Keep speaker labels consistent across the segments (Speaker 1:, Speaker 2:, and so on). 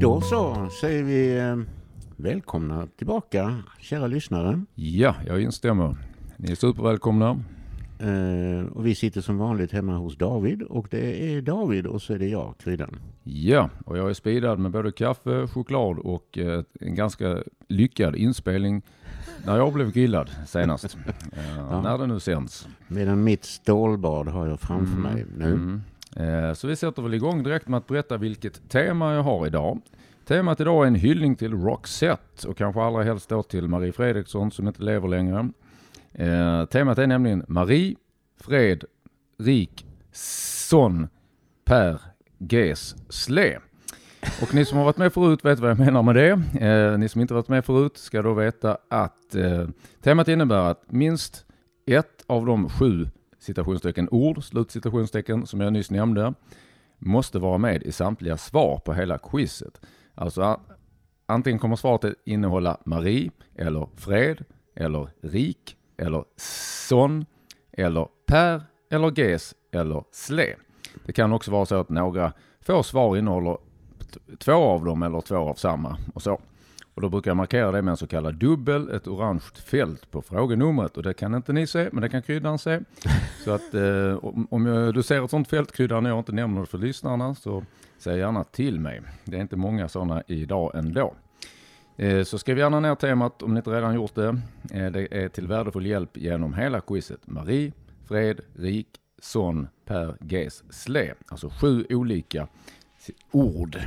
Speaker 1: Då så säger vi eh, välkomna tillbaka, kära lyssnare.
Speaker 2: Ja, jag instämmer. Ni är supervälkomna.
Speaker 1: Eh, och vi sitter som vanligt hemma hos David och det är David och så är det jag, Kryddan.
Speaker 2: Ja, och jag är speedad med både kaffe, choklad och eh, en ganska lyckad inspelning när jag blev grillad senast. Eh,
Speaker 1: Ja.
Speaker 2: När det nu sänds.
Speaker 1: Medan mitt stålbad har jag framför
Speaker 2: Mm,
Speaker 1: mig nu.
Speaker 2: Mm. Eh, så vi sätter väl igång direkt med att berätta vilket tema jag har idag. Temat idag är en hyllning till Roxette och kanske allra helst då till Marie Fredriksson som inte lever längre. Eh, temat är nämligen Marie, Fred, Rik, Son, Per, Gs Sle. Och ni som har varit med förut vet vad jag menar med det. Eh, ni som inte varit med förut ska då veta att eh, temat innebär att minst ett av de sju citationstecken ord, slutcitationstecken som jag nyss nämnde, måste vara med i samtliga svar på hela quizet. Alltså antingen kommer svaret att innehålla Marie, eller Fred, eller Rik, eller Son, eller Per, eller Ges, eller Sle. Det kan också vara så att några få svar innehåller två av dem eller två av samma och så. Och då brukar jag markera det med en så kallad dubbel, ett orange fält på frågenumret. Och det kan inte ni se, men det kan kryddan se. Så att eh, om, om jag, du ser ett sånt fält kryddan och jag inte nämner det för lyssnarna så säg gärna till mig. Det är inte många sådana idag ändå. Eh, så skriv gärna ner temat om ni inte redan gjort det. Eh, det är till värdefull hjälp genom hela quizet. Marie, Fred, Rik, Son, Per, Ges, Sle. Alltså sju olika ord,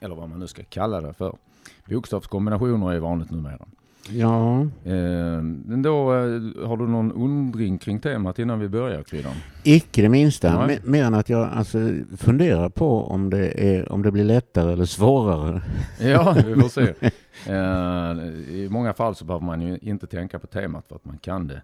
Speaker 2: eller vad man nu ska kalla det för. Bokstavskombinationer är vanligt numera.
Speaker 1: Ja,
Speaker 2: Eh, men då, eh, har du någon undring kring temat innan vi börjar, Kryddan?
Speaker 1: icke det minsta.
Speaker 2: Nej.
Speaker 1: Me- Mer än att jag alltså, funderar på om det, är, om det blir lättare eller svårare.
Speaker 2: Ja, vi får se. Eh, I många fall så behöver man ju inte tänka på temat för att man kan det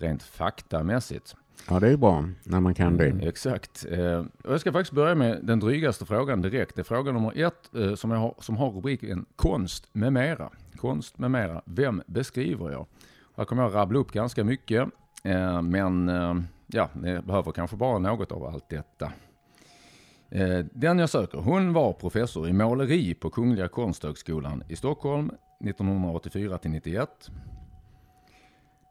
Speaker 2: rent faktamässigt.
Speaker 1: Ja, det är bra när man kan det.
Speaker 2: Mm, exakt. Eh, och jag ska faktiskt börja med den drygaste frågan direkt. Det är fråga nummer ett eh, som, jag har, som har rubriken konst med mera. Konst med mera. Vem beskriver jag? Här kommer jag rabbla upp ganska mycket. Eh, men eh, ja, ni behöver kanske bara något av allt detta. Eh, den jag söker, hon var professor i måleri på Kungliga Konsthögskolan i Stockholm 1984 till 91.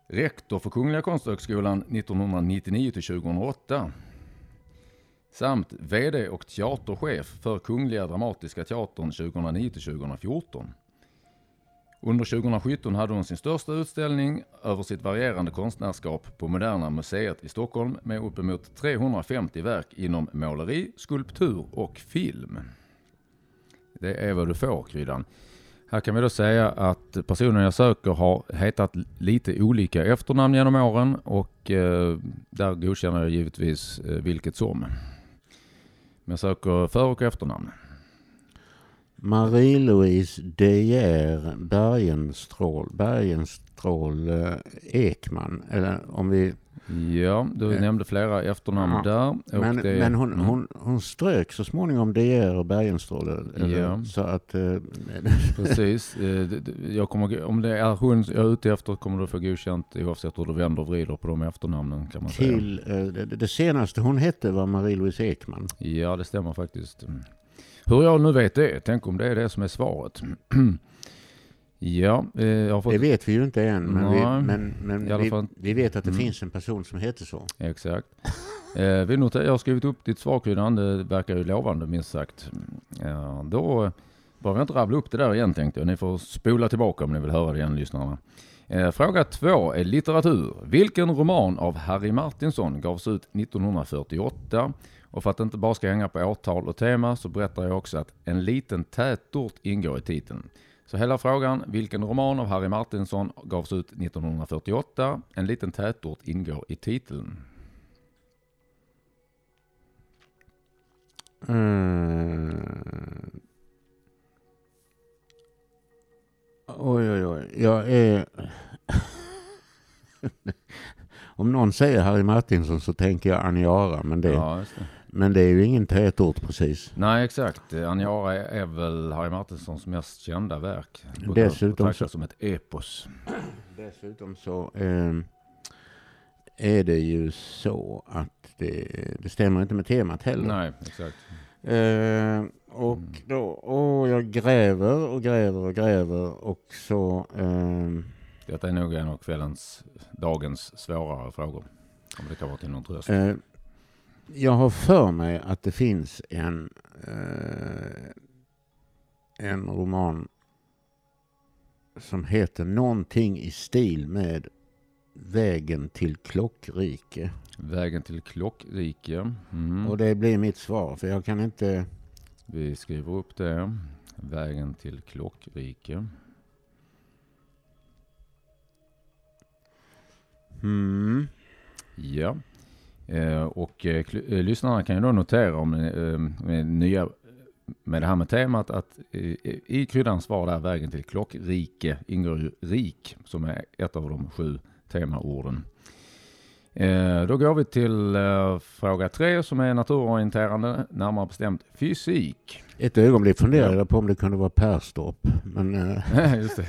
Speaker 2: Rektor för Kungliga Konsthögskolan 1999 till 2008. Samt VD och teaterchef för Kungliga Dramatiska Teatern 2009 till 2014. Under 2017 hade hon sin största utställning över sitt varierande konstnärskap på Moderna Museet i Stockholm med uppemot 350 verk inom måleri, skulptur och film. Det är vad du får, Kryddan. Här kan vi då säga att personen jag söker har hetat lite olika efternamn genom åren och eh, där godkänner jag givetvis eh, vilket som. Men jag söker för och efternamn.
Speaker 1: Marie-Louise De Geer Bergenstrål, Bergenstrål eh, Ekman. Eller om vi...
Speaker 2: Ja, du
Speaker 1: Eh,
Speaker 2: nämnde flera efternamn
Speaker 1: ja.
Speaker 2: där.
Speaker 1: Men,
Speaker 2: det-
Speaker 1: men hon,
Speaker 2: mm.
Speaker 1: hon, hon strök så småningom De Geer och Bergenstrål. eller-
Speaker 2: Ja.
Speaker 1: Så att... eh,
Speaker 2: Precis. Eh, Jag kommer, om det är hon jag är ute efter kommer du få godkänt oavsett hur du vänder och vrider på de efternamnen kan man säga.
Speaker 1: till, eh, det, det senaste hon hette var Marie-Louise Ekman.
Speaker 2: Ja, det stämmer faktiskt. Mm. Hur jag nu vet det, tänk om det är det som är svaret. ja, eh, fått...
Speaker 1: Det vet vi ju inte än, men, vi,
Speaker 2: Nej,
Speaker 1: men, men
Speaker 2: alla
Speaker 1: vi,
Speaker 2: fall-
Speaker 1: vi vet att det
Speaker 2: Mm.
Speaker 1: finns en person som heter så.
Speaker 2: Exakt. Eh, vi noterar, jag har skrivit upp ditt svar Kryddan, det verkar ju lovande minst sagt. Ja, då eh, behöver jag inte rabbla upp det där igen tänkte jag. Ni får spola tillbaka om ni vill höra det igen lyssnarna. Eh, fråga två är litteratur. Vilken roman av Harry Martinsson gavs ut 1948? Och för att det inte bara ska hänga på årtal och tema så berättar jag också att en liten tätort ingår i titeln. Så hela frågan, vilken roman av Harry Martinsson gavs ut 1948? En liten tätort ingår i titeln.
Speaker 1: Mm. Oj, oj, oj. Jag är... Om någon säger Harry Martinsson så tänker jag Aniara, men det,
Speaker 2: Ja, det.
Speaker 1: Men det är ju ingen tätort precis.
Speaker 2: Nej, exakt. Aniara är, väl Harry Martinsons mest kända verk.
Speaker 1: Dessutom så-
Speaker 2: som ett epos.
Speaker 1: Dessutom så eh, är det ju så att det, det stämmer inte med temat heller.
Speaker 2: Nej, exakt.
Speaker 1: Eh, och då, åh, jag gräver och gräver och gräver och så... ehm,
Speaker 2: Detta är nog en av kvällens, dagens svårare frågor. Om det kan vara till någon tröst.
Speaker 1: Eh, jag har för mig att det finns en, eh, en roman som heter någonting i stil med Vägen till klockrike.
Speaker 2: Vägen till Klockrike. Mm.
Speaker 1: Och det blir mitt svar, för jag kan inte...
Speaker 2: Vi skriver upp det. Vägen till Klockrike.
Speaker 1: Mm,
Speaker 2: Ja. Eh, och eh, eh, lyssnarna kan ju då notera om nya med det här med temat att i kryddans svar där vägen till klockrike ingår ju rik som är ett av de sju temaorden. Då går vi till fråga tre som är naturorienterande, närmare bestämt fysik.
Speaker 1: ett ögonblick funderade jag på om det kunde vara Perstorp. Men
Speaker 2: Just det.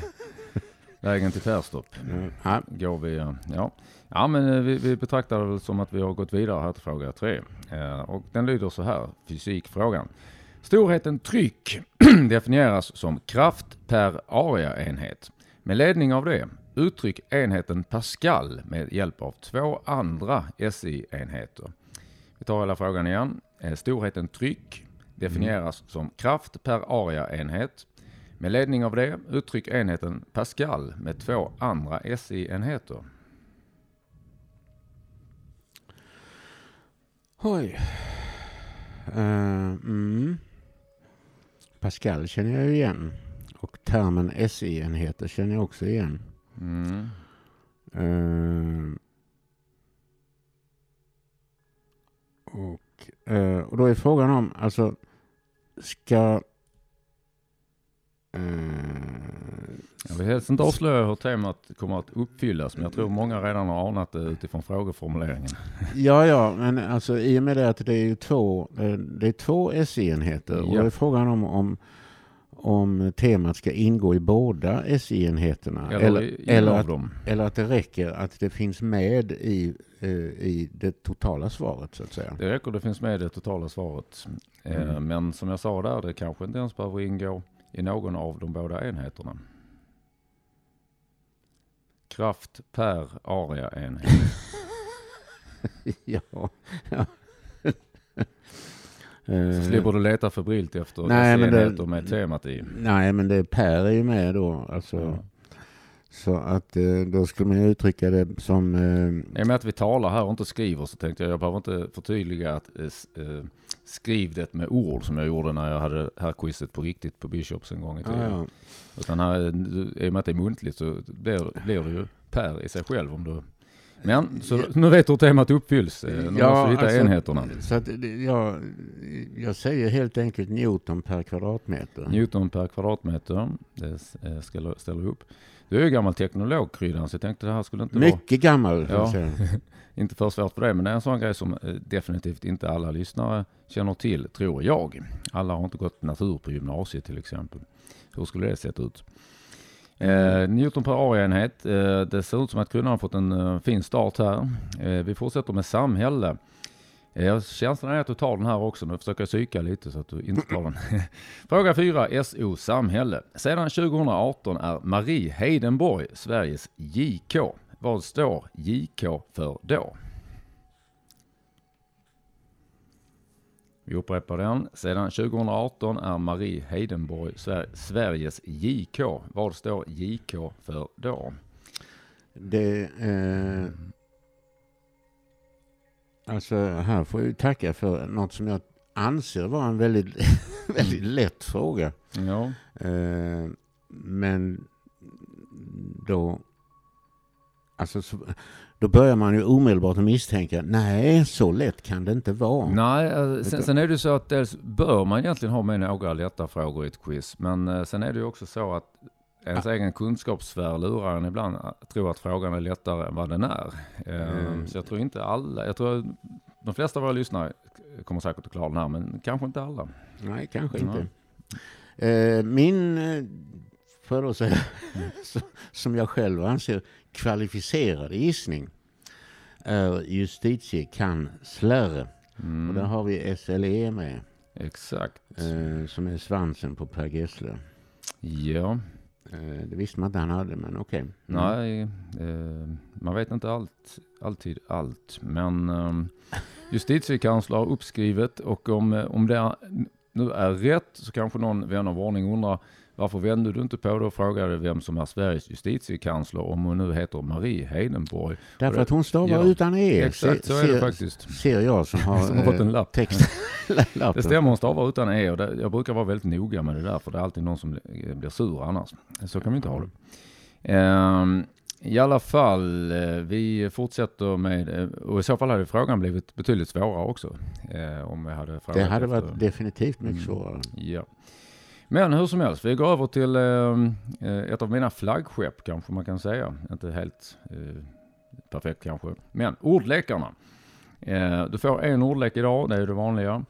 Speaker 2: Vägen till Perstorp.
Speaker 1: ja,
Speaker 2: går vi, eh, ja. Ja, men eh, vi, vi betraktar det som att vi har gått vidare här till fråga tre. Eh, och den lyder så här, fysikfrågan. Storheten tryck definieras som kraft per areaenhet. Med ledning av det, uttryck enheten Pascal med hjälp av två andra SI-enheter. Vi tar hela frågan igen. Storheten tryck definieras som kraft per areaenhet. Med ledning av det, uttryck enheten Pascal med två andra SI-enheter.
Speaker 1: oj. Eh, mm. Pascal känner jag igen. Och termen SI-enheter känner jag också igen.
Speaker 2: Mm.
Speaker 1: Eh, och, eh, och då är frågan om, alltså, ska...
Speaker 2: Jag vill helst inte avslöja hur temat kommer att uppfyllas, men jag tror många redan har anat det utifrån frågeformuleringen.
Speaker 1: ja, ja, men alltså i och med det att det är två, eh, det är två SI-enheter. Och
Speaker 2: Ja.
Speaker 1: då är frågan om, om, om temat ska ingå i båda SI-enheterna.
Speaker 2: Eller,
Speaker 1: Eller, eller, att,
Speaker 2: dem.
Speaker 1: eller att det räcker att det finns med i, eh, i det totala svaret så att säga.
Speaker 2: Det räcker, det finns med i det totala svaret. Eh,
Speaker 1: Mm.
Speaker 2: Men som jag sa där, det kanske inte ens behöver ingå i någon av de båda enheterna. Kraft per areaenhet.
Speaker 1: ja. ja.
Speaker 2: Så slipper du leta febrilt efter
Speaker 1: Nej, men det-
Speaker 2: enheter med temat i.
Speaker 1: Nej, men det Per är ju med då. Alltså,
Speaker 2: Ja.
Speaker 1: Så att eh, då skulle man uttrycka det som... Eh,
Speaker 2: I och med att vi talar här och inte skriver så tänkte jag jag behöver inte förtydliga att eh, eh, skriv det med ord som jag gjorde när jag hade här quizet på riktigt på Bishops en gång i tiden.
Speaker 1: ja, ja.
Speaker 2: Utan här, i och med att det är muntligt så blir, blir det ju per i sig själv om du... Men, så nu vet du hur temat uppfylls. Nu
Speaker 1: Ja,
Speaker 2: måste vi hitta
Speaker 1: alltså-
Speaker 2: enheterna.
Speaker 1: Så att det- jag, säger helt enkelt Newton per kvadratmeter.
Speaker 2: Newton per kvadratmeter, det ställer, ställer upp. Du är ju gammal teknolog Kryddan, så jag tänkte det här skulle inte vara...
Speaker 1: Mycket gammal. får jag
Speaker 2: Ja. Inte för svårt för det, men det är en sån grej som eh, definitivt inte alla lyssnare känner till, tror jag. Alla har inte gått natur på gymnasiet till exempel. Hur skulle det sett ut? Eh, Newton per areaenhet. Eh, det ser ut som att kunderna har fått en eh, fin start här. Eh, vi fortsätter med samhälle. Eh, ja, känslan är att du tar den här också. Nu försöker jag psyka lite så att du inte tar den. Fråga 4. SO Samhälle. Sedan 2018 är Marie Heidenborg Sveriges JK. Vad står JK för då? Vi upprepar den. Sedan 2018 är Marie Heidenborg Sver- Sveriges JK. Vad står JK för då?
Speaker 1: Det, eh, alltså här får jag tacka för något som jag anser vara en väldigt, väldigt lätt fråga.
Speaker 2: Ja,
Speaker 1: Eh, men då, alltså, så, då börjar man ju omedelbart att misstänka, nej så lätt kan det inte vara.
Speaker 2: Nej, eh, sen, sen är det så att dels bör man egentligen ha med några lätta frågor i ett quiz. Men eh, sen är det ju också så att ens egen kunskapssfär lurar en ibland att tro att frågan är lättare än vad den är. Eh,
Speaker 1: Mm.
Speaker 2: Så jag tror inte alla, jag tror de flesta av våra lyssnare kommer säkert att klara den här, men kanske inte alla.
Speaker 1: Nej, kanske inte. Eh, min, eh, jag då säga, så- som jag själv anser kvalificerade gissning är justitiekansler. Och där
Speaker 2: Mm.
Speaker 1: har vi SLE med.
Speaker 2: Exakt.
Speaker 1: Eh, som är svansen på Per Gessle.
Speaker 2: Ja,
Speaker 1: det visste man inte han hade, men okej. Mm.
Speaker 2: nej, eh, man vet inte allt, alltid allt. Men eh, justitiekansler har uppskrivet och om, eh, om det är, nu är rätt så kanske någon vän av ordning undrar varför vände du inte på det och frågade vem som är Sveriges justitiekansler om hon nu heter Marie Heidenborg?
Speaker 1: Därför
Speaker 2: det-
Speaker 1: att hon stavar
Speaker 2: ja,
Speaker 1: utan e.
Speaker 2: Exakt så är det faktiskt.
Speaker 1: Ser jag som har,
Speaker 2: Som har fått en
Speaker 1: eh,
Speaker 2: lapp.
Speaker 1: text.
Speaker 2: Det stämmer, hon stavar utan e och det, jag brukar vara väldigt noga med det där för det är alltid någon som blir sur annars. Så kan vi inte ha det. Ehm, I alla fall, eh, vi fortsätter med, eh, och i så fall hade frågan blivit betydligt svårare också. eh, Om vi hade
Speaker 1: Det
Speaker 2: frågat
Speaker 1: hade
Speaker 2: efter-
Speaker 1: varit definitivt mycket
Speaker 2: Mm.
Speaker 1: svårare.
Speaker 2: Ja. Men hur som helst, vi går över till eh, ett av mina flaggskepp kanske man kan säga. Inte helt eh, perfekt kanske. Men ordlekarna. Eh, du får en ordlek idag, det är det vanliga.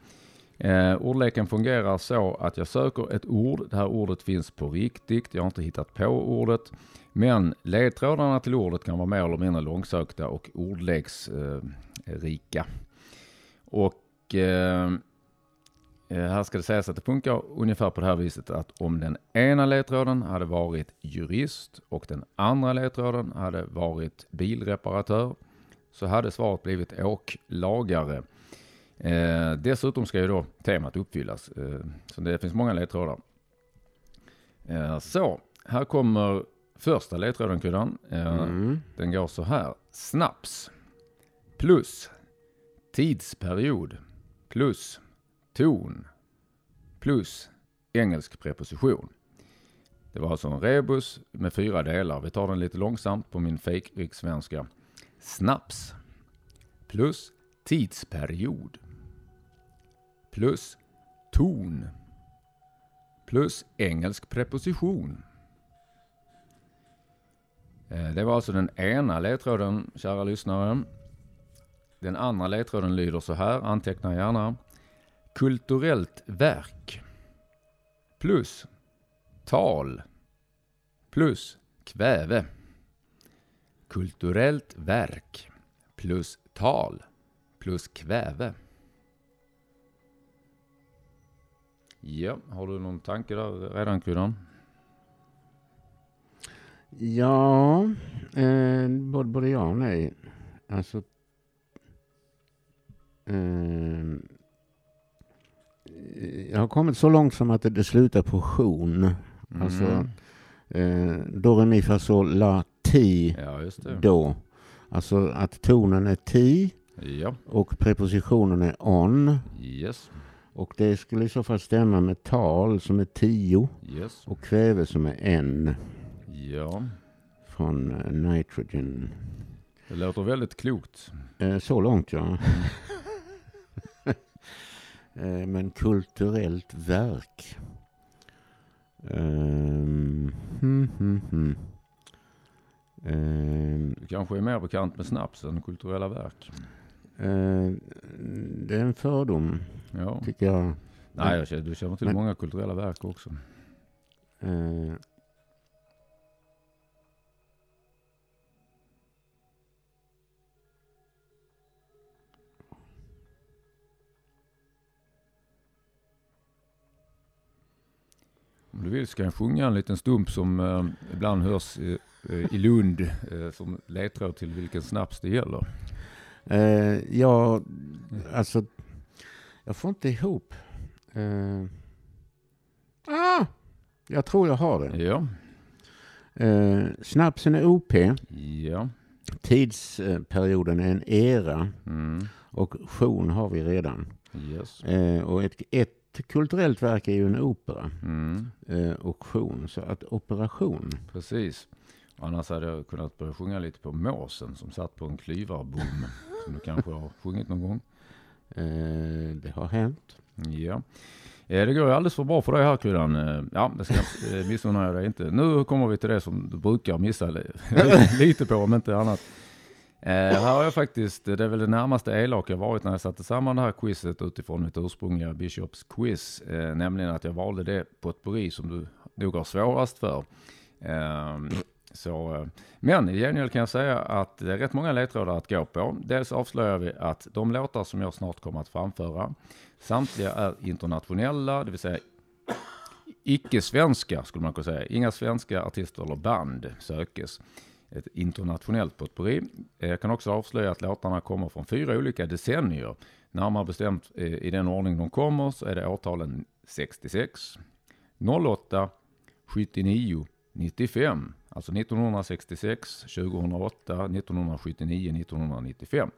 Speaker 2: Eh, ordleken fungerar så att jag söker ett ord. Det här ordet finns på riktigt. Jag har inte hittat på ordet. Men ledtrådarna till ordet kan vara mer eller mindre långsökta och ordleksrika. Eh, och Eh, Här ska det sägas att det funkar ungefär på det här viset att om den ena ledtråden hade varit jurist och den andra ledtråden hade varit bilreparatör så hade svaret blivit åklagare. Eh, dessutom ska ju då temat uppfyllas. Eh, så det finns många ledtrådar. Eh, så, här kommer första ledtråden Kryddan. Eh,
Speaker 1: Mm.
Speaker 2: den går så här. Snaps plus tidsperiod plus ton plus engelsk preposition. Det var alltså en rebus med fyra delar. Vi tar den lite långsamt på min fake rikssvenska. Snaps plus tidsperiod plus ton plus engelsk preposition. Eh, det var alltså den ena ledtråden, kära lyssnare. Den andra ledtråden lyder så här, anteckna gärna. Kulturellt verk plus tal plus kväve. Kulturellt verk plus tal plus kväve. Ja, har du någon tanke där redan Kryddan?
Speaker 1: Ja, eh, både, både ja och nej. Alltså... Eh, jag har kommit så långt som att det, det slutar på tion. Alltså,
Speaker 2: Mm.
Speaker 1: eh, do, re, mi, fa, sol, la, ti,
Speaker 2: Ja,
Speaker 1: do. Alltså att tonen är ti
Speaker 2: Ja,
Speaker 1: och prepositionen är on.
Speaker 2: yes,
Speaker 1: Och det skulle i så fall stämma med tal som är tio
Speaker 2: yes,
Speaker 1: och kväve som är en
Speaker 2: ja.
Speaker 1: från eh, nitrogen.
Speaker 2: Det låter väldigt klokt.
Speaker 1: Eh, så långt ja. eh, men kulturellt verk. Hmm, hmm. Ehm,
Speaker 2: Du kanske är mer bekant med snaps än kulturella verk.
Speaker 1: eh, det är en fördom
Speaker 2: Ja.
Speaker 1: tycker jag.
Speaker 2: Nej, jag känner, du känner till
Speaker 1: Men-
Speaker 2: många kulturella verk också.
Speaker 1: Eh,
Speaker 2: Om du vill ska jag sjunga en liten stump som eh, ibland hörs i, i Lund eh, som ledtråd till vilken snaps det gäller.
Speaker 1: eh, ja, alltså jag får inte ihop. Eh, ah, jag tror jag har det.
Speaker 2: Ja,
Speaker 1: Eh, snapsen är OP.
Speaker 2: ja,
Speaker 1: Tidsperioden är en era
Speaker 2: mm.
Speaker 1: och tion har vi redan.
Speaker 2: yes.
Speaker 1: Eh, och ett, ett kulturellt verk är ju en opera
Speaker 2: Mm.
Speaker 1: eh, och tion. Så att operation.
Speaker 2: Precis. Annars hade jag kunnat börja sjunga lite på måsen som satt på en klyvarbom. som du kanske har sjungit någon gång.
Speaker 1: Eh, det har hänt.
Speaker 2: Ja. Eh, Det går ju alldeles för bra för dig här Kryddan. Eh, Ja, det ska jag eh, missunna jag dig inte. Nu kommer vi till det som du brukar missa li- lite på, om inte annat. Eh, här har jag faktiskt, det är väl det närmaste elak jag varit när jag satte samman det här quizet utifrån mitt ursprungliga Bishops quiz. Eh, nämligen att jag valde det på ett potpurri som du nog har svårast för. Så, eh, men i gengäld kan jag säga att det är rätt många ledtrådar att gå på. Dels avslöjar vi att de låtar som jag snart kommer att framföra, samtliga är internationella, det vill säga icke-svenska skulle man kunna säga. Inga svenska artister eller band sökes. Ett internationellt potpurri. Eh, jag kan också avslöja att låtarna kommer från fyra olika decennier. Närmare bestämt eh, i den ordning de kommer så är det årtalen 66, 08, 79, 95. Alltså 1966, 2008, 1979, 1995.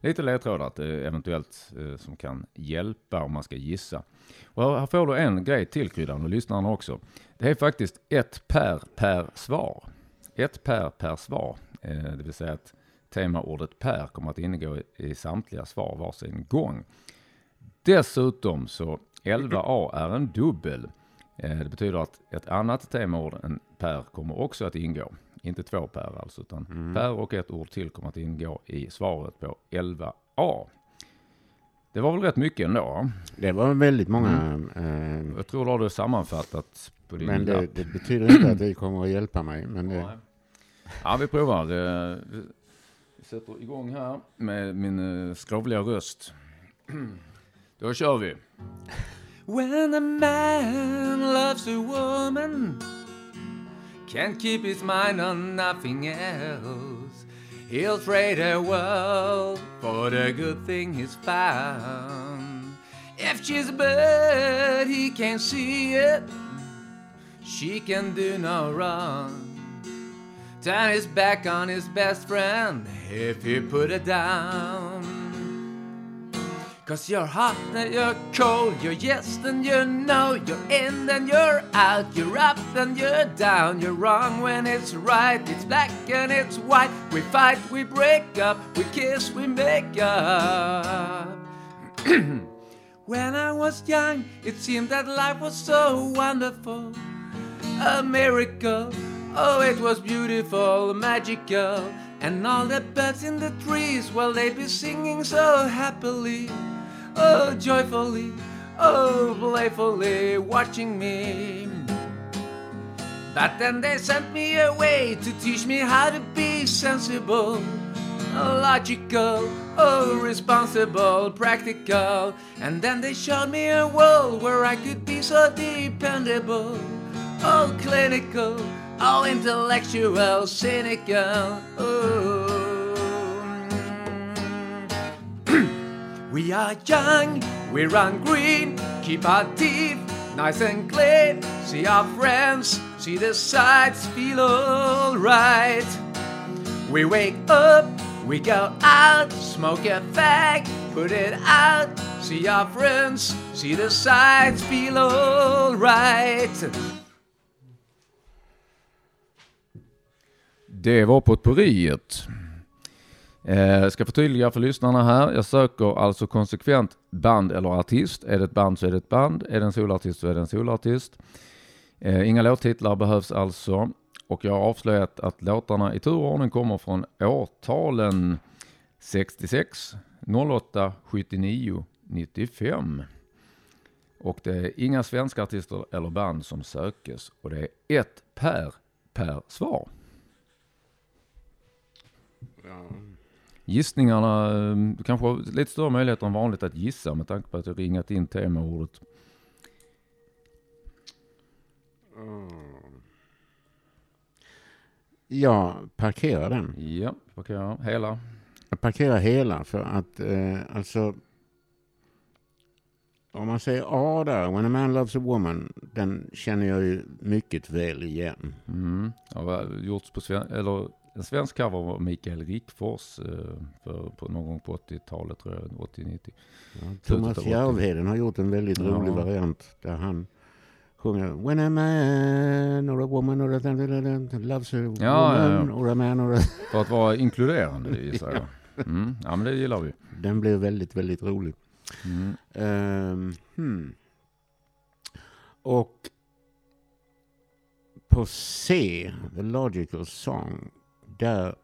Speaker 2: Lite ledtrådar att, eh, eventuellt eh, som kan hjälpa om man ska gissa. Och här får du en grej till kryddan och lyssnarna också. Det är faktiskt ett per per svar. Ett per per svar. Eh, det vill säga att temaordet per kommer att ingå i samtliga svar varsin gång. Dessutom så 11a är en dubbel. Eh, det betyder att ett annat temaord än per kommer också att ingå. Inte två per alltså, utan mm. per och ett ord till kommer att ingå i svaret på 11a. Det var väl rätt mycket ändå?
Speaker 1: Det var väldigt många. Mm.
Speaker 2: Eh, jag tror du har det sammanfattat på din
Speaker 1: Men det, det, betyder inte att det kommer att hjälpa mig. Men det...
Speaker 2: Ja, vi provar. Vi sätter igång här med min eh, skrovliga röst. Då kör vi. When a man loves a woman Can't keep his mind on nothing else. He'll trade the world for the good thing he's found. If she's a bird, he can't see it. She can do no wrong. Turn his back on his best friend if he put it down Cause you're hot and you're cold, you're yes and you're no, you're in and you're out, you're up and you're down, you're wrong when it's right, it's black and it's white. We fight, we break up, we kiss, we make up. when I was young, it seemed that life was so wonderful, a miracle. Oh, it was beautiful, magical. And all the birds in the trees, well, they'd be singing so happily oh joyfully, oh playfully watching me. But then they sent me away to teach me how to be sensible, logical, oh responsible, practical. And then they showed me a world where I could be so dependable, oh clinical, oh intellectual, cynical. We are young, we run green, keep our teeth nice and clean. See our friends, see the sights, feel alright. We wake up, we go out, smoke a fag, put it out. See our friends, see the sights, feel alright. Det var potpurriet. Eh, ska förtydliga för lyssnarna här. Jag söker alltså konsekvent band eller artist. Är det ett band så är det ett band. Är det en solartist så är det en solartist. Eh, inga låttitlar behövs alltså. Och jag har avslöjat att låtarna i turordning kommer från årtalen 66, 08, 79, 95. Och det är inga svenska artister eller band som sökes. Och det är ett per per svar. Ja. Gissningarna, du eh, kanske har lite större möjligheter än vanligt att gissa med tanke på att du ringat in temaordet.
Speaker 1: Mm. Ja, parkera den.
Speaker 2: Ja, parkera hela.
Speaker 1: Jag parkerar hela för att eh, alltså om man säger A där, When a man loves a woman, den känner jag ju mycket väl igen.
Speaker 2: Mm. Ja, gjorts på sven eller en svensk cover av Mikael Rickfors eh, för, på någon gång på 80-talet, tror jag, 80-90.
Speaker 1: Ja, Thomas Järvheden har gjort en väldigt ja. rolig variant där han sjunger When a man or a woman or a loves a ja, woman ja, or a man or a...
Speaker 2: För att vara inkluderande gissar jag. Mm. Ja men det gillar vi.
Speaker 1: Den blev väldigt, väldigt rolig. Mm. Um, hmm. Och på C, The Logical Song, där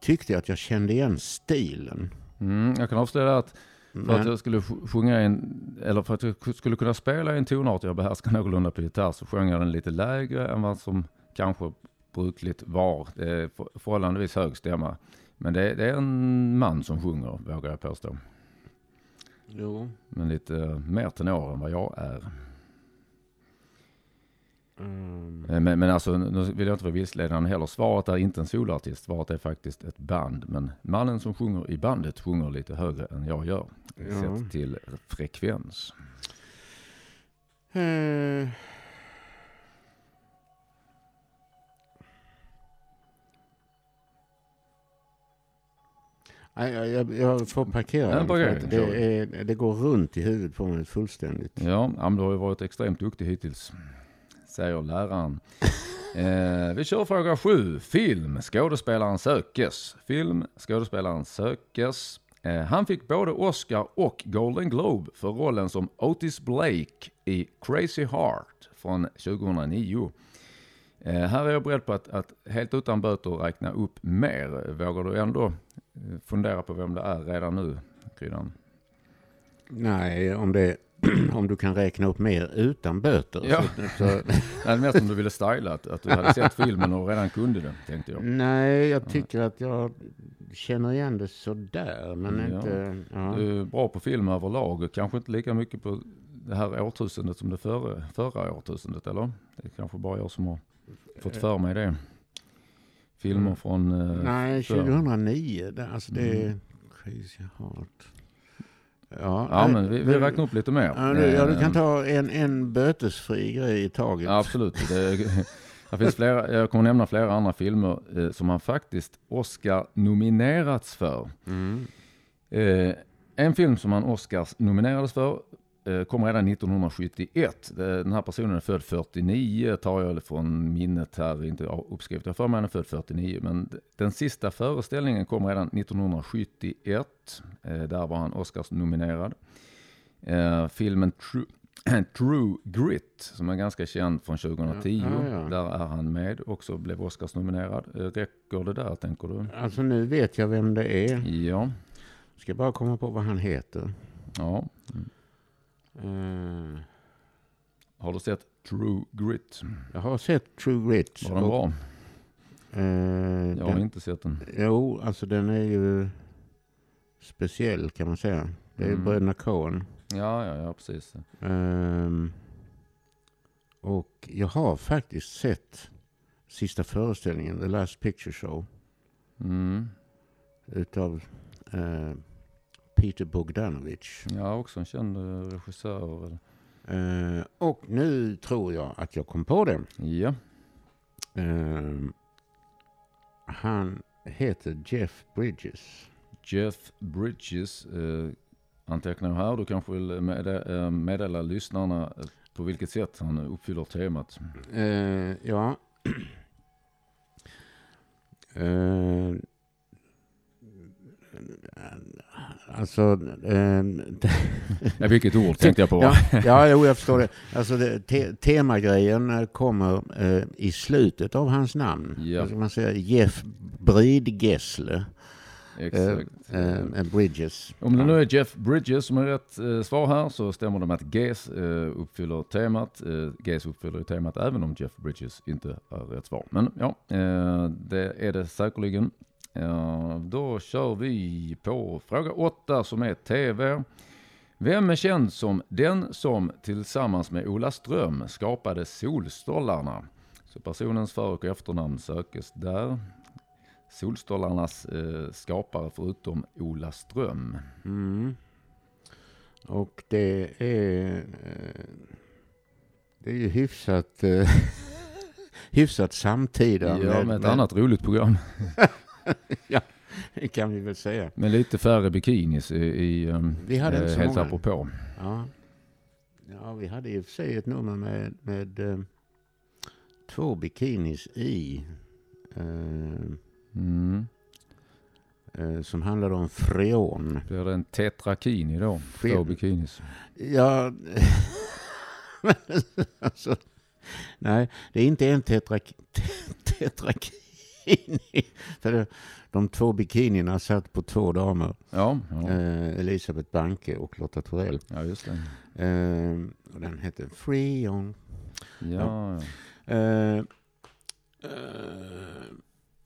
Speaker 1: tyckte jag att jag kände igen stilen.
Speaker 2: Mm, jag kan avslöja att för att jag skulle sjunga en, eller för att jag skulle kunna spela en tonart jag behärskar någorlunda på gitarr så sjöng jag den lite lägre än vad som kanske brukligt var. Det är för- förhållandevis hög stämma. Men det, det är en man som sjunger, vågar jag påstå.
Speaker 1: Jo.
Speaker 2: Men lite mer tenor än vad jag är.
Speaker 1: Mm.
Speaker 2: Men, men alltså, nu vill jag inte vara vilseledande heller. Svaret är inte en soloartist. Svaret är faktiskt ett band. Men mannen som sjunger i bandet sjunger lite högre än jag gör.
Speaker 1: Ja.
Speaker 2: Sett till frekvens.
Speaker 1: Nej, jag, jag, jag får parkera den,
Speaker 2: kör
Speaker 1: det, är, det går runt i huvudet på mig fullständigt.
Speaker 2: Ja, men du har ju varit extremt duktig hittills. Säger läraren. Eh, vi kör fråga sju. Film. Skådespelaren sökes. Film. Skådespelaren sökes. Eh, han fick både Oscar och Golden Globe för rollen som Otis Blake i Crazy Heart från 2009. Eh, här är jag beredd på att, att helt utan böter räkna upp mer. Vågar du ändå eh, fundera på vem det är redan nu, Kryddan?
Speaker 1: Nej, om, det, om du kan räkna upp mer utan böter.
Speaker 2: Ja.
Speaker 1: Så, så,
Speaker 2: Nej, mest om du ville styla, att, att du hade sett filmen och redan kunde den, tänkte jag.
Speaker 1: nej, jag tycker att jag känner igen det sådär, men
Speaker 2: Ja.
Speaker 1: inte... Ja.
Speaker 2: Du är bra på film överlag kanske inte lika mycket på det här årtusendet som det förra, förra årtusendet, eller? Det är kanske bara jag som har fått för mig det. Filmer
Speaker 1: Mm.
Speaker 2: från... eh,
Speaker 1: Nej,
Speaker 2: förr.
Speaker 1: 2009. Det, alltså det är
Speaker 2: Mm.
Speaker 1: crazy heart. Ja,
Speaker 2: Ja,
Speaker 1: nej,
Speaker 2: men vi, vi räknar upp lite mer.
Speaker 1: Ja, du, ja, du kan
Speaker 2: Eh,
Speaker 1: ta en, en bötesfri grej i taget.
Speaker 2: Ja, absolut. Det, det finns flera, jag kommer nämna flera andra filmer eh, som han faktiskt Oscar-nominerats för.
Speaker 1: Mm.
Speaker 2: Eh, en film som han Oscars nominerades för eh, kom redan 1971. Det- Den här personen är född 49, tar jag från minnet här, inte uppskrivet. Jag för mig han är född 49, men den sista föreställningen kom redan 1971. Eh, där var han Oscars nominerad. Eh, filmen True, True Grit, som är ganska känd från 2010.
Speaker 1: Ja, ja, ja.
Speaker 2: Där är han med, också blev Oscars nominerad. Eh, räcker det där, tänker du?
Speaker 1: Alltså nu vet jag vem det är.
Speaker 2: Ja,
Speaker 1: Ska bara komma på vad han heter.
Speaker 2: ja.
Speaker 1: Eh,
Speaker 2: Har du sett True Grit?
Speaker 1: jag har sett True Grit.
Speaker 2: Var den bra?
Speaker 1: Eh,
Speaker 2: Jag har
Speaker 1: den,
Speaker 2: inte sett den.
Speaker 1: jo, alltså den är ju speciell kan man säga. Det är
Speaker 2: Mm.
Speaker 1: bröderna Coen.
Speaker 2: Ja, ja, ja, precis.
Speaker 1: Ehm, och jag har faktiskt sett sista föreställningen, The Last Picture Show,
Speaker 2: Mm.
Speaker 1: utav eh, Peter Bogdanovich.
Speaker 2: Ja, också en känd eh, regissör.
Speaker 1: Eh, och nu tror jag att jag kom på det.
Speaker 2: Ja,
Speaker 1: Ehm, han heter Jeff Bridges.
Speaker 2: Jeff Bridges eh, antecknar jag här. Du kanske vill med, eh, meddela lyssnarna eh, på vilket sätt han uppfyller temat.
Speaker 1: Eh, ja. Eh, alltså... Eh,
Speaker 2: Ja, vilket ord tänkte jag på?
Speaker 1: ja, ja, jo, jag förstår det. Alltså det, te, temagrejen eh, kommer eh, i slutet av hans namn.
Speaker 2: Ja.
Speaker 1: Alltså man säger Jeff Bridgessle.
Speaker 2: Exakt.
Speaker 1: Eh, eh, Bridges.
Speaker 2: Om det nu är Jeff Bridges som är rätt eh, svar här så stämmer det med att eh, uppfyller temat. Eh, Gaze uppfyller temat även om Jeff Bridges inte är rätt svar. Men ja, eh, det är det säkerligen. Då kör vi på fråga åtta som är TV. Vem är känd som den som tillsammans med Ola Ström skapade Solstollarna? Så personens för och efternamn sökes där. Solstollarnas eh, skapare förutom Ola Ström.
Speaker 1: Mm. Och det är... eh, Det är ju hyfsat... eh, hyfsat samtida.
Speaker 2: Ja, med ett annat roligt program.
Speaker 1: Det kan vi väl säga.
Speaker 2: Med lite färre bikinis i, i um,
Speaker 1: Vi hade inte så
Speaker 2: helt
Speaker 1: många.
Speaker 2: apropå.
Speaker 1: Ja. ja, vi hade i och för sig ett nummer med, med eh, två bikinis i. eh,
Speaker 2: Mm.
Speaker 1: eh, som handlade om freon.
Speaker 2: Blir det en tetrakini då? Två
Speaker 1: Fel.
Speaker 2: bikinis.
Speaker 1: Ja, alltså, nej, det är inte en tetrak tetrakini. För de två bikinierna satt på två damer.
Speaker 2: Ja, ja.
Speaker 1: Eh, Elisabeth Banke och Lotta Torell.
Speaker 2: ja just det.
Speaker 1: Eh, och den hette Freon.
Speaker 2: Ja, ja.
Speaker 1: Eh, eh,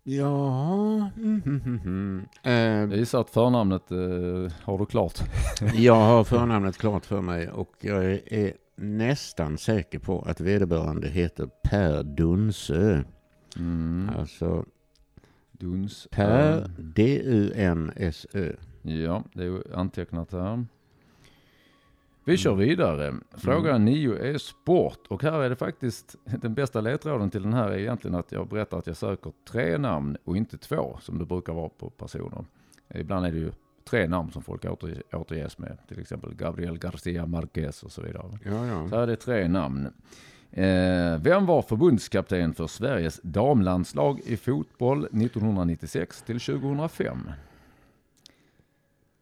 Speaker 1: Ja... Mm, mm, mm, mm.
Speaker 2: Jag gissar att förnamnet eh, har du klart.
Speaker 1: jag har förnamnet klart för mig och jag är, är nästan säker på att vederbörande heter Per Dunsö.
Speaker 2: Mm.
Speaker 1: Alltså
Speaker 2: Duns.
Speaker 1: Per D-U-N-S-Ö.
Speaker 2: Ja, det är antecknat här. Vi kör vidare. Fråga nio är sport och här är det faktiskt den bästa ledtråden till den här är egentligen att jag berättar att jag söker tre namn och inte två som det brukar vara på personer. Ibland är det ju tre namn som folk åter, återges med, till exempel Gabriel Garcia Marquez och så vidare.
Speaker 1: Ja, ja.
Speaker 2: Så här är det tre namn. Eh, vem var förbundskapten för Sveriges damlandslag i fotboll 1996 till 2005?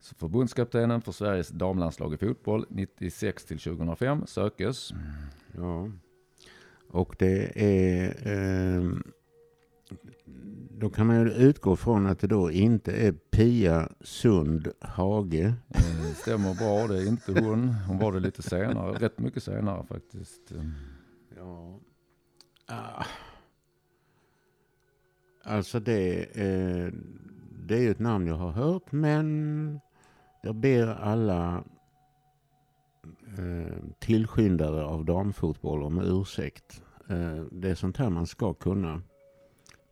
Speaker 2: Så förbundskaptenen för Sveriges damlandslag i fotboll 96 till 2005 sökes.
Speaker 1: ja. Och det är... ehm, då kan man ju utgå från att det då inte är Pia Sund Hage.
Speaker 2: Eh, stämmer bra, det är inte hon. Hon var det lite senare, rätt mycket senare faktiskt.
Speaker 1: Ja. Ah. Alltså det, eh, det är ju ett namn jag har hört men jag ber alla eh, tillskyndare av damfotboll om ursäkt. Eh, det är sånt här man ska kunna.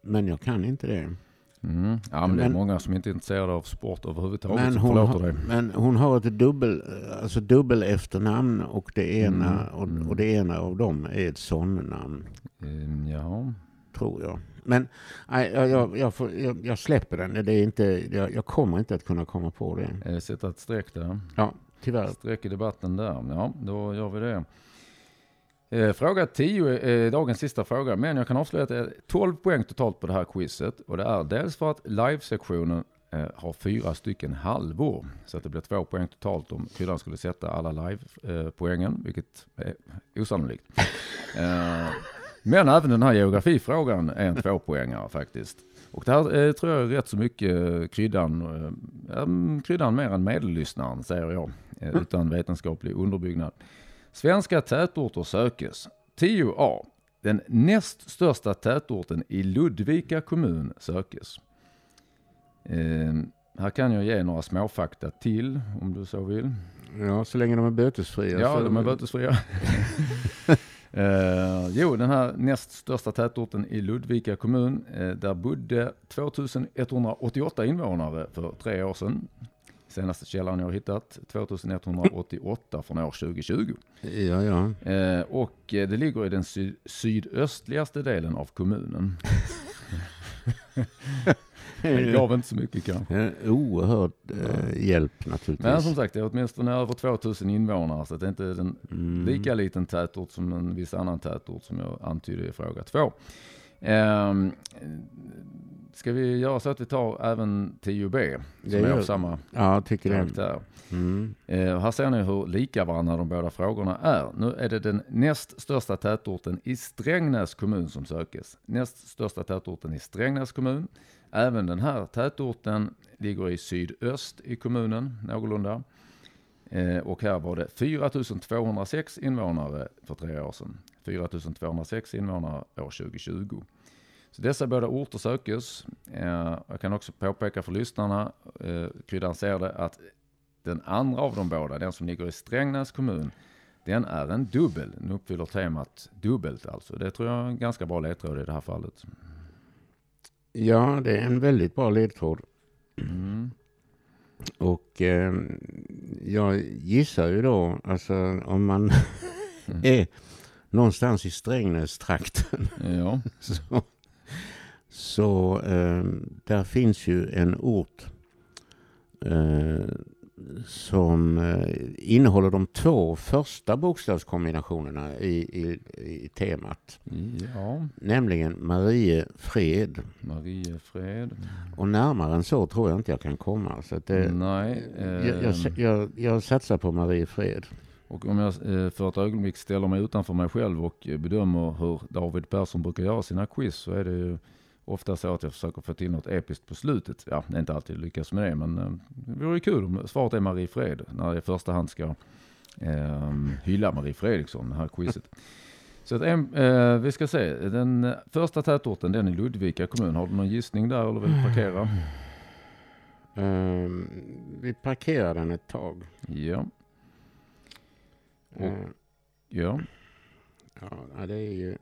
Speaker 1: Men jag kan inte det.
Speaker 2: Mm. Ja, men det är
Speaker 1: Men-
Speaker 2: många som inte är intresserade av sport överhuvudtaget
Speaker 1: Men
Speaker 2: som
Speaker 1: hon, har,
Speaker 2: dig.
Speaker 1: men hon har ett dubbel, alltså dubbel efternamn och det ena,
Speaker 2: Mm,
Speaker 1: och,
Speaker 2: mm.
Speaker 1: och det ena av dem är ett sonnamn.
Speaker 2: Eh, Ja,
Speaker 1: tror jag. Men nej, jag, jag, jag, får, jag, jag släpper den. Det är inte, jag, kommer inte att kunna komma på det.
Speaker 2: sätta ett streck där.
Speaker 1: Ja, tyvärr.
Speaker 2: Streck i debatten där. Ja, då gör vi det. Eh, Fråga 10 är dagens sista fråga, men jag kan avslöja att det är 12 poäng totalt på det här quizet. Och det är dels för att live-sektionen eh, har fyra stycken halvor. Så att det blir två poäng totalt om kryddan skulle sätta alla live-poängen, vilket är osannolikt. Eh, Men även den här geografifrågan är en tvåpoängare faktiskt. Och det här eh, tror jag är rätt så mycket eh, kryddan, eh, mm, kryddan mer än medellyssnaren säger jag, eh, utan vetenskaplig underbyggnad. Svenska tätorter sökes. 10A. Den näst största tätorten i Ludvika kommun sökes. Eh, här kan jag ge några småfakta till om du så vill.
Speaker 1: Ja, så länge de är bötesfria.
Speaker 2: Ja, de är bötesfria. Eh, jo, den här näst största tätorten i Ludvika kommun, eh, där bodde 2188 invånare för tre år sedan. Senaste källan jag har hittat, 2188 från år 2020.
Speaker 1: Ja, ja.
Speaker 2: Eh, och eh, det ligger i den sy- sydöstligaste delen av kommunen. Det gav inte så mycket kanske.
Speaker 1: En oerhörd eh, hjälp naturligtvis.
Speaker 2: Men som sagt, det är åtminstone över 2000 invånare, så det är inte den
Speaker 1: Mm.
Speaker 2: lika liten tätort som en viss annan tätort som jag antydde i fråga två. Ehm, ska vi göra så att vi tar även 10B, som är av samma
Speaker 1: Ja, tycker
Speaker 2: karaktär.
Speaker 1: Mm.
Speaker 2: Eh, här ser ni hur lika varandra de båda frågorna är. Nu är det den näst största tätorten i Strängnäs kommun som sökes. Näst största tätorten i Strängnäs kommun. Även den här tätorten ligger i sydöst i kommunen, någorlunda. Eh, och här var det 4206 invånare för tre år sedan. 4206 invånare år 2020. Så dessa båda orter sökes. Eh, jag kan också påpeka för lyssnarna, eh, kryddan ser det, att den andra av de båda, den som ligger i Strängnäs kommun, den är en dubbel. Den uppfyller temat dubbelt alltså. Det tror jag är en ganska bra ledtråd i det här fallet.
Speaker 1: Ja, det är en väldigt bra ledtråd.
Speaker 2: Mm.
Speaker 1: Och eh, jag gissar ju då, alltså om man är någonstans i Strängnäs-trakten
Speaker 2: Ja,
Speaker 1: så, så eh, där finns ju en ort eh, som eh, innehåller de två första bokstavskombinationerna i, i, i temat.
Speaker 2: ja.
Speaker 1: Nämligen Mariefred.
Speaker 2: Mariefred.
Speaker 1: Och närmare än så tror jag inte jag kan komma. Så det,
Speaker 2: Nej.
Speaker 1: jag, jag,
Speaker 2: ehm,
Speaker 1: jag, jag satsar på Mariefred.
Speaker 2: Och om jag eh, för ett ögonblick ställer mig utanför mig själv och eh, bedömer hur David Persson brukar göra sina quiz så är det ju ofta så att jag försöker få till något episkt på slutet. Ja, det är inte alltid lyckas med det, men eh, det vore kul om svaret är Marie Fred när jag i första hand ska eh, hylla Marie Fredriksson, det här quizet. Så att eh, vi ska se, den första tätorten den är Ludvika kommun. Har du någon gissning där eller vill du parkera?
Speaker 1: Ehm, vi parkerar den ett tag.
Speaker 2: Ja, Och-
Speaker 1: Eh,
Speaker 2: ja.
Speaker 1: ja, det är ju...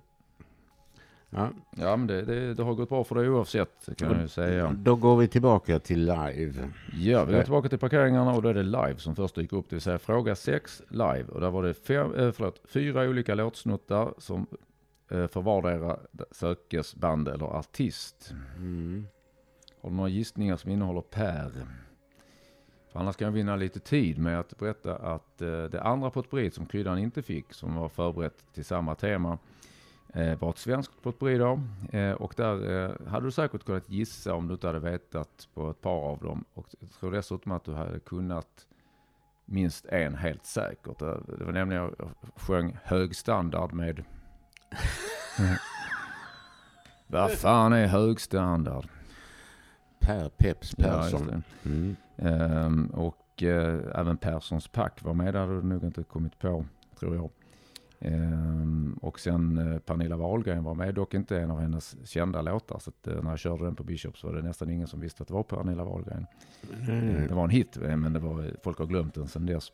Speaker 1: Ja,
Speaker 2: Ja men det, det, det har gått bra för dig oavsett kan jag ju säga.
Speaker 1: Då går vi tillbaka till live.
Speaker 2: Ja, vi går tillbaka till parkeringarna och då är det live som först dyker upp. Det vill säga fråga 6 live. Och där var det fem, eh, förlåt, fyra olika låtsnuttar som eh, för vardera sökes band eller artist.
Speaker 1: Mm.
Speaker 2: Har du några gissningar som innehåller Per? För annars kan jag vinna lite tid med att berätta att eh, det andra potpurriet som kryddan inte fick, som var förberett till samma tema, eh, var ett svenskt potpurri då. Eh, och där eh, hade du säkert kunnat gissa om du inte hade vetat på ett par av dem. Och jag tror dessutom att du hade kunnat minst en helt säkert. Det, var nämligen jag sjöng hög standard med... Vad fan är hög standard?
Speaker 1: Per Peps
Speaker 2: Ja,
Speaker 1: Persson.
Speaker 2: det.
Speaker 1: Mm.
Speaker 2: Ehm, och eh, även Perssons pack var med, det hade du nog inte kommit på, tror jag. Ehm, och sen eh, Pernilla Wahlgren var med, dock inte en av hennes kända låtar. Så att, eh, när jag körde den på Bishop så var det nästan ingen som visste att det var Pernilla Wahlgren.
Speaker 1: Mm.
Speaker 2: Det var en hit, eh, men det var, folk har glömt den sedan dess.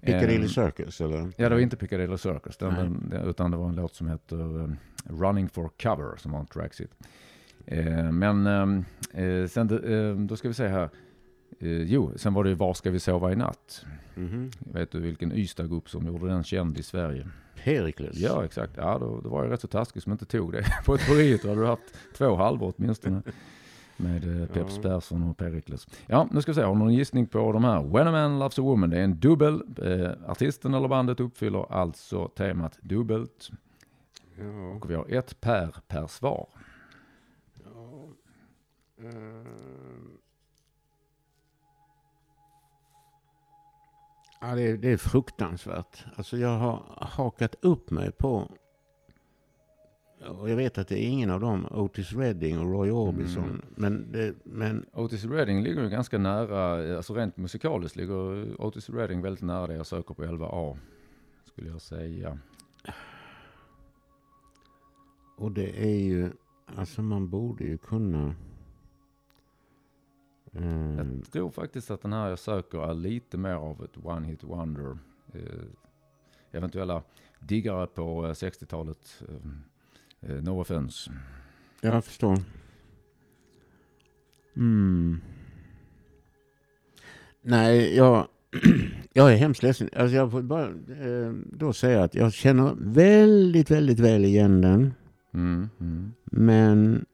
Speaker 1: Piccadilly
Speaker 2: Ehm,
Speaker 1: Circus eller?
Speaker 2: Ja, det var inte Piccadilly Circus, den, utan det var en låt som heter um, Running for Cover som var en tracksit. Eh, men ehm, eh, sen, eh, då ska vi se här. Eh, jo, sen var det ju Var ska vi sova i natt?
Speaker 1: Mhm.
Speaker 2: Vet du vilken Ystadgrupp som gjorde den känd i Sverige?
Speaker 1: Pericles.
Speaker 2: Ja, exakt. Ja, då, då var jag rätt så taskig som inte tog det. På ett hade du haft två halvor åtminstone. Med eh, Peps. Persson och Pericles. Ja, nu ska vi se. Har du någon gissning på de här? When a man loves a woman. Det är en dubbel. Eh, artisten eller bandet uppfyller alltså temat dubbelt.
Speaker 1: Ja.
Speaker 2: Och vi har ett per per svar.
Speaker 1: Ja. Ehm. Ja, det, är, det är fruktansvärt. Alltså jag har hakat upp mig på och jag vet att det är ingen av dem, Otis Redding och Roy Orbison.
Speaker 2: Mm.
Speaker 1: Men, det, men
Speaker 2: Otis Redding ligger ju ganska nära, alltså rent musikaliskt ligger Otis Redding väldigt nära det jag söker på 11A. Skulle jag säga.
Speaker 1: och det är ju, alltså man borde ju kunna... ehm,
Speaker 2: Jag tror faktiskt att den här jag söker är lite mer av ett one hit wonder. Eh, eventuella diggare på eh, 60-talet. Eh, eh, no offense.
Speaker 1: Jag förstår. Mm. Nej, jag, jag är hemskt ledsen. Alltså jag får bara eh, då säga att jag känner väldigt, väldigt väl igen den.
Speaker 2: Mm, mm.
Speaker 1: Men...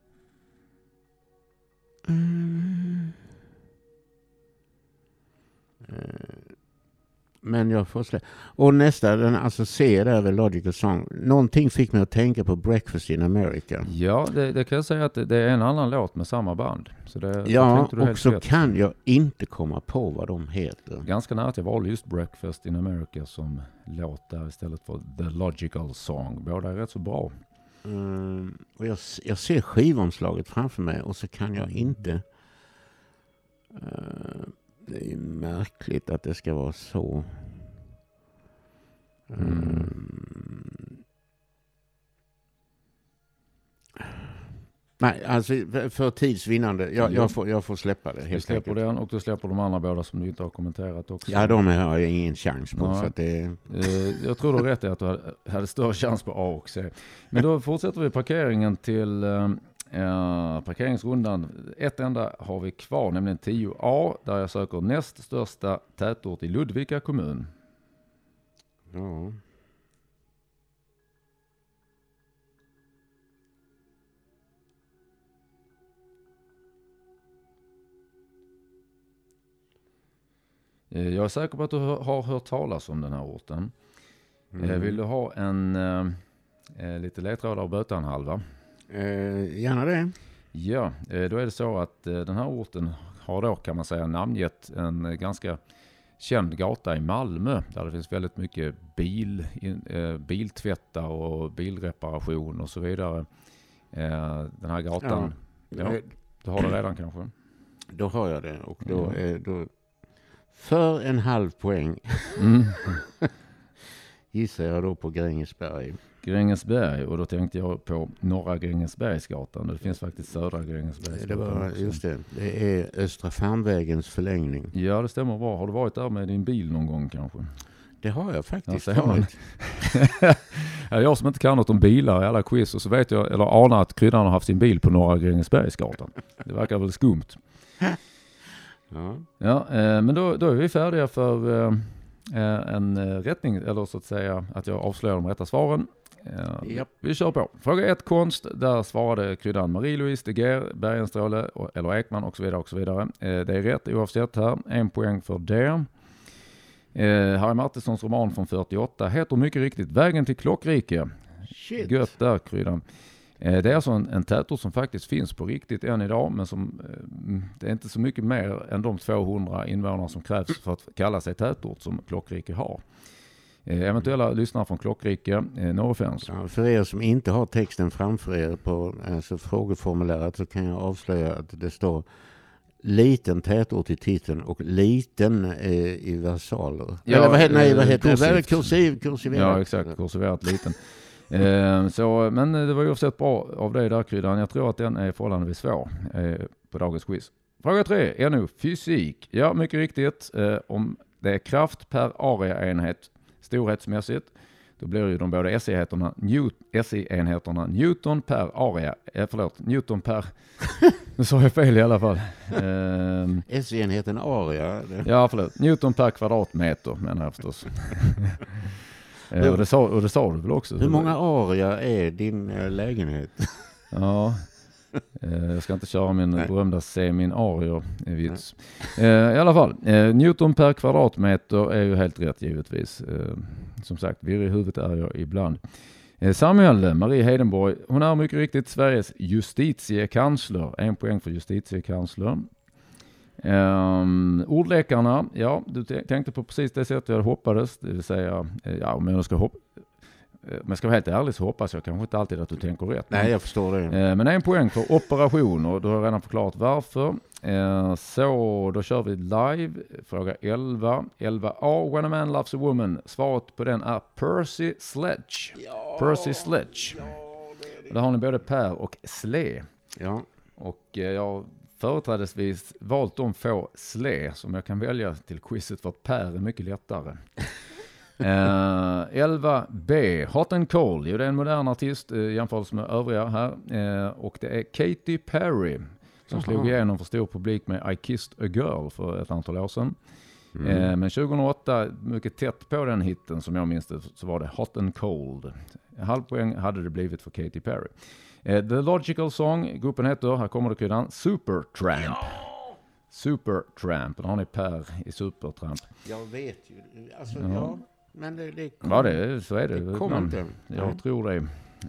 Speaker 1: Mm. Eh, Men jag får slä. Och nästa, den alltså C där är Logical Song. Någonting fick mig att tänka på Breakfast in America.
Speaker 2: Ja, det, det kan jag säga att det, är en annan låt med samma band. Så det,
Speaker 1: Ja, och så
Speaker 2: rätt.
Speaker 1: kan jag inte komma på vad de heter.
Speaker 2: Ganska nära att jag valde just Breakfast in America som låt där istället för The Logical Song. Båda är rätt så bra.
Speaker 1: Mm, och jag, jag ser skivomslaget framför mig och så kan jag inte... eh, det är märkligt att det ska vara så. Mm. Nej, alltså för- tids vinnande. Jag, jag, får, jag får släppa det helt
Speaker 2: släpper
Speaker 1: enkelt.
Speaker 2: den och du släpper de andra båda som du inte har kommenterat också.
Speaker 1: Ja, de har jag ingen chans på.
Speaker 2: Nej.
Speaker 1: Så att det,
Speaker 2: Eh, jag tror du har rätt i att du hade, hade större chans på A och C. Men då fortsätter vi parkeringen till eh, parkeringsrundan. Ett enda har vi kvar, nämligen 10A, där jag söker näst största tätort i Ludvika kommun.
Speaker 1: ja.
Speaker 2: Eh, jag är säker på att du har hört talas om den här orten. Eh,
Speaker 1: Mm.
Speaker 2: vill du ha en eh, eh, lite ledtrådar och böta en halva?
Speaker 1: Eh, gärna det.
Speaker 2: Ja, eh, då är det så att eh, den här orten har då kan man säga namngett en ganska känd gata i Malmö där det finns väldigt mycket bil, eh, biltvättar och bilreparation och så vidare. Den här gatan, Ja.
Speaker 1: Eh,
Speaker 2: du har det redan kanske?
Speaker 1: Då har jag det. Och då,
Speaker 2: Ja.
Speaker 1: är, då för en halv poäng
Speaker 2: Mm.
Speaker 1: gissar jag då på Grängesberg.
Speaker 2: Grängesberg och då tänkte jag på Norra Grängesbergsgatan. Det finns faktiskt Södra
Speaker 1: Det
Speaker 2: Grängesbergsgatan
Speaker 1: var,
Speaker 2: också.
Speaker 1: just det, det är Östra Färnvägens förlängning.
Speaker 2: Ja, det stämmer bra. Har du varit där med din bil någon gång kanske?
Speaker 1: Det har jag faktiskt
Speaker 2: man.
Speaker 1: varit.
Speaker 2: Ja, jag som inte kan något om bilar i alla quiz och så vet jag, eller anar att kryddan har haft sin bil på Norra Grängesbergsgatan. Det verkar väl skumt.
Speaker 1: Ja.
Speaker 2: Ja, eh, men då, då är vi färdiga för eh, eh, en rättning, eller så att säga att jag avslöjar de rätta svaren. Eh,
Speaker 1: Japp.
Speaker 2: Vi kör på. Fråga 1 konst. Där svarade kryddan Marie-Louise De Geer, Bergenstråle eller Ekman och så vidare. och så vidare. Eh, Det är rätt oavsett här. En poäng för det. Eh, Harry Martinsons roman från 48 heter mycket riktigt Vägen till Klockrike.
Speaker 1: Shit.
Speaker 2: Gött där kryddan. Eh, Det är alltså en, en tätort som faktiskt finns på riktigt än idag, men som, det är inte så mycket mer än de 200 invånare som krävs för att kalla sig tätort som Klockrike har. Eh, Eventuella lyssnare från Klockrike, eh, no offense.
Speaker 1: Ja, för er som inte har texten framför er på alltså, frågeformuläret så kan jag avslöja att det står liten tätort i titeln och liten eh, i versaler.
Speaker 2: Ja,
Speaker 1: Eller vad nej, vad
Speaker 2: eh,
Speaker 1: heter är det?
Speaker 2: kursivt.
Speaker 1: Kursiv, kursiverat.
Speaker 2: Ja, exakt. Kursiverat liten. Eh, så, men det var ju oavsett bra av dig där kryddan. Jag tror att den är förhållandevis svår eh, på dagens quiz. Fråga tre, NO, fysik. Ja, mycket riktigt. Eh, om det är kraft per area-enhet storhetsmässigt, då blir ju de båda SI-enheterna Newt- SI-enheterna Newton per area, eh, förlåt, Newton per, nu sa jag fel i alla fall. Eh,
Speaker 1: S-enheten aria. det-
Speaker 2: Ja, förlåt. Newton per kvadratmeter menar jag förstås. Eh, och, det sa, och det sa du väl också?
Speaker 1: Hur många aria är din eh, lägenhet?
Speaker 2: Ja. Eh, Jag ska inte köra min
Speaker 1: Nej.
Speaker 2: berömda seminarier-vits. Eh, I alla fall, eh, Newton per kvadratmeter är ju helt rätt givetvis. Som sagt, virrig i huvudet är jag ibland. Samuel Marie Heidenborg, hon är mycket riktigt Sveriges justitiekansler. En poäng för justitiekansler. Um, ordlekarna, ja, du tänkte på precis det sättet jag hoppades, det vill säga, ja, om jag ska hoppa, om jag ska vara helt ärlig så hoppas jag kanske inte alltid att du tänker rätt.
Speaker 1: Nej, jag förstår det.
Speaker 2: Eh, Men en poäng för operation och då har jag redan förklarat varför. Eh, Så då kör vi live. Fråga 11. 11A. When a man loves a woman. Svaret på den är Percy Sledge. Percy Sledge. Och Där har ni både Per och Sle.
Speaker 1: Ja.
Speaker 2: Och eh, jag företrädesvis valt de få Sle som jag kan välja till quizet för att Per är mycket lättare. Eh, 11B, Hot and Cold. Jo, det är en modern artist eh, jämfört med övriga här. Eh, och det är Katy Perry som slog igenom för stor publik med I Kissed a Girl för ett antal år sedan.
Speaker 1: Mm.
Speaker 2: Eh, men 2008, mycket tätt på den hitten som jag minns det, så var det Hot and Cold. En halv poäng hade det blivit för Katy Perry. Eh, The Logical Song, gruppen heter, här kommer det kryddan, Supertramp. Supertramp, där har ni Per i Supertramp.
Speaker 1: Jag vet ju. Alltså,
Speaker 2: Ja.
Speaker 1: Men det, det
Speaker 2: Ja, det, så är det.
Speaker 1: det kommer inte.
Speaker 2: Jag
Speaker 1: Nej.
Speaker 2: tror det.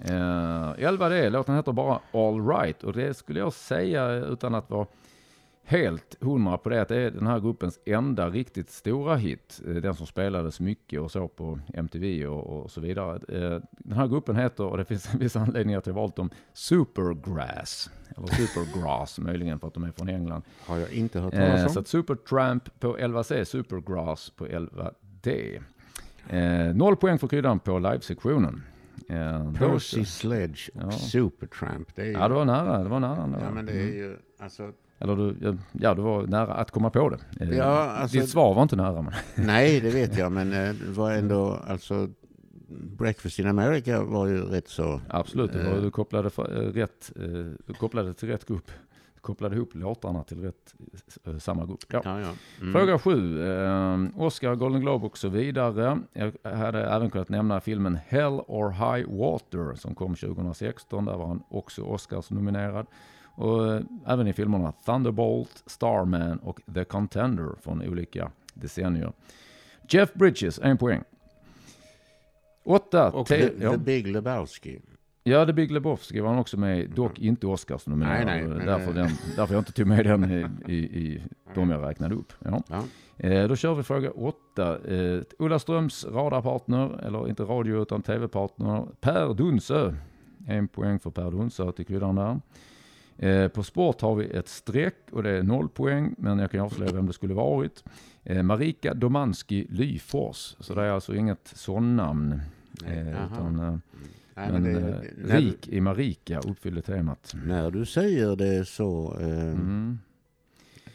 Speaker 2: Eh, 11D, låten heter bara All Right och det skulle jag säga utan att vara helt hundra på det att det är den här gruppens enda riktigt stora hit. eh, Den som spelades mycket och så på MTV och, och så vidare. Eh, Den här gruppen heter, och det finns en viss anledning att jag valt dem, Supergrass. Eller Supergrass möjligen för att de är från England.
Speaker 1: Har jag inte hört talas
Speaker 2: så
Speaker 1: om.
Speaker 2: att Supertramp på 11C, Supergrass på 11D. Eh, noll poäng för kryddan på livesektionen. Eh, då-
Speaker 1: Percy Sledge och
Speaker 2: Ja.
Speaker 1: Supertramp. Det är
Speaker 2: Ja, det var nära. Det var nära. ändå.
Speaker 1: ja, men det är
Speaker 2: Mm.
Speaker 1: ju... Alltså,
Speaker 2: Eller du, ja, du var nära att komma på det. Eh,
Speaker 1: Ja, alltså-
Speaker 2: Ditt svar var inte nära. Men,
Speaker 1: nej, det vet jag. Men eh, det var ändå... Alltså, Breakfast in America var ju rätt så...
Speaker 2: absolut, det var,
Speaker 1: Eh.
Speaker 2: du, kopplade för, rätt, du kopplade till rätt grupp. Kopplade ihop låtarna till rätt, eh, samma grupp. Ja.
Speaker 1: Ja, ja. Mm.
Speaker 2: Fråga sju. Eh, Oscar, Golden Globe och så vidare. Jag hade även kunnat nämna filmen Hell or High Water som kom 2016. Där var han också Oscars nominerad. Och eh, även i filmerna Thunderbolt, Starman och The Contender från olika decennier. Jeff Bridges, en poäng. Åtta.
Speaker 1: Och
Speaker 2: te-
Speaker 1: The. The Big Lebowski.
Speaker 2: Ja, The Big Lebowski var han också med i, dock inte Oscars nominerad.
Speaker 1: Nej, nej,
Speaker 2: därför, den, därför jag inte tog med den i, i, i de jag räknade upp. Ja.
Speaker 1: Ja.
Speaker 2: Eh, då kör vi fråga åtta. Eh, Ulla Ströms radarpartner, eller inte radio utan tv-partner, Per Dunsö. En poäng för Per Dunsö till kryddan där. Eh, på sport har vi ett streck och det är noll poäng, men jag kan avslöja vem det skulle varit. Eh, Marika Domanski Lyfors, så det är alltså inget sån-namn. Eh, utan, eh,
Speaker 1: Nej,
Speaker 2: Men,
Speaker 1: men
Speaker 2: eh,
Speaker 1: det, när,
Speaker 2: rik i Marika uppfyllde temat.
Speaker 1: när du säger det så, eh,
Speaker 2: Mm.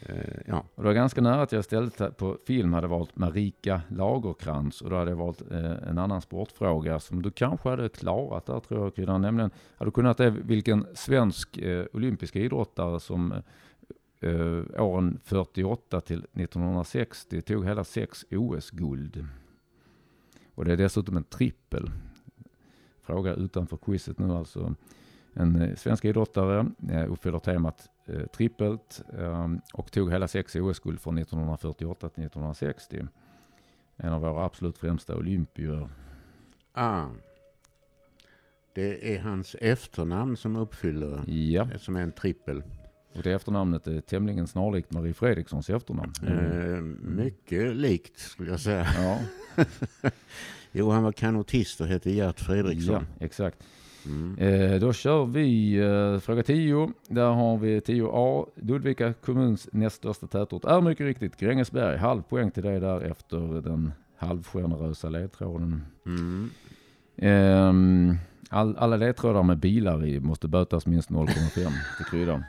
Speaker 1: eh, ja.
Speaker 2: Och det var ganska nära att jag istället på film hade valt Marika Lagerkrans och då hade jag valt eh, en annan sportfråga som du kanske hade klarat där tror jag Kryddan. Nämligen, hade du kunnat det vilken svensk eh, olympisk idrottare som eh, åren 48 till 1960 tog hela sex OS-guld. Och det är dessutom en trippel. Fråga utanför quizet nu alltså. En eh, svensk idrottare eh, uppfyller temat eh, trippelt eh, och tog hela sex OS-guld från 1948 till 1960. En av våra absolut främsta olympier.
Speaker 1: Ah. Det är hans efternamn som uppfyller,
Speaker 2: Ja,
Speaker 1: som är en trippel.
Speaker 2: och det efternamnet är tämligen snarlikt Marie Fredrikssons efternamn.
Speaker 1: Eh, mycket likt skulle jag säga.
Speaker 2: Ja,
Speaker 1: Jo, han var kanotist och hette Gert
Speaker 2: ja,
Speaker 1: Fredriksson.
Speaker 2: exakt.
Speaker 1: Mm.
Speaker 2: Eh, då kör vi eh, fråga 10. Där har vi 10A. Ludvika kommuns näst största tätort är mycket riktigt Grängesberg. Halv poäng till det där efter den halvgenerösa ledtråden.
Speaker 1: Mm.
Speaker 2: Ehm, all, alla ledtrådar med bilar i måste bötas minst 0,5 till kryddan.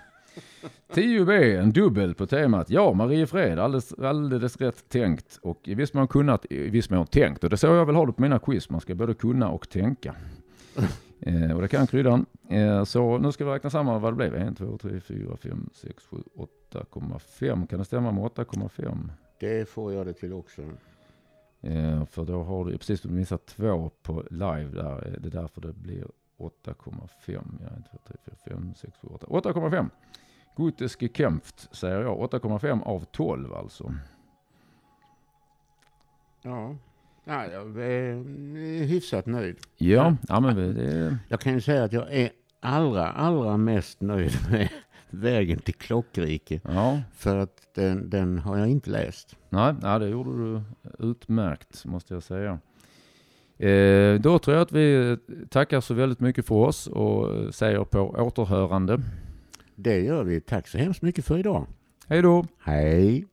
Speaker 2: 10B, en dubbel på temat. Ja, Mariefred, alldeles, alldeles rätt tänkt och i viss mån kunnat, i viss mån tänkt. Och det så jag vill ha det på mina quiz, man ska både kunna och tänka. Eh, och det kan kryddan. Eh, så nu ska vi räkna samman vad det blev. 1, 2, 3, 4, 5, 6, 7, 8,5. Kan det stämma med 8,5?
Speaker 1: Det får jag det till också.
Speaker 2: Eh, för då har du precis du missat två på live där. Eh, Det är därför det blir 8,5. Ja, 1, 2, 3, 4, 5, 6, 7, 8. 8,5. Gutes gekämpft säger jag. 8,5 av 12 alltså.
Speaker 1: Ja. Ja, jag är hyfsat nöjd.
Speaker 2: Ja, ja men det,
Speaker 1: Jag kan ju säga att jag är allra, allra mest nöjd med vägen till Klockrike.
Speaker 2: ja.
Speaker 1: För att den, den har jag inte läst.
Speaker 2: Nej, ja, det gjorde du utmärkt måste jag säga. Eh, då tror jag att vi tackar så väldigt mycket för oss och säger på återhörande.
Speaker 1: Det gör vi. Tack så hemskt mycket för idag.
Speaker 2: Hej då!
Speaker 1: Hej!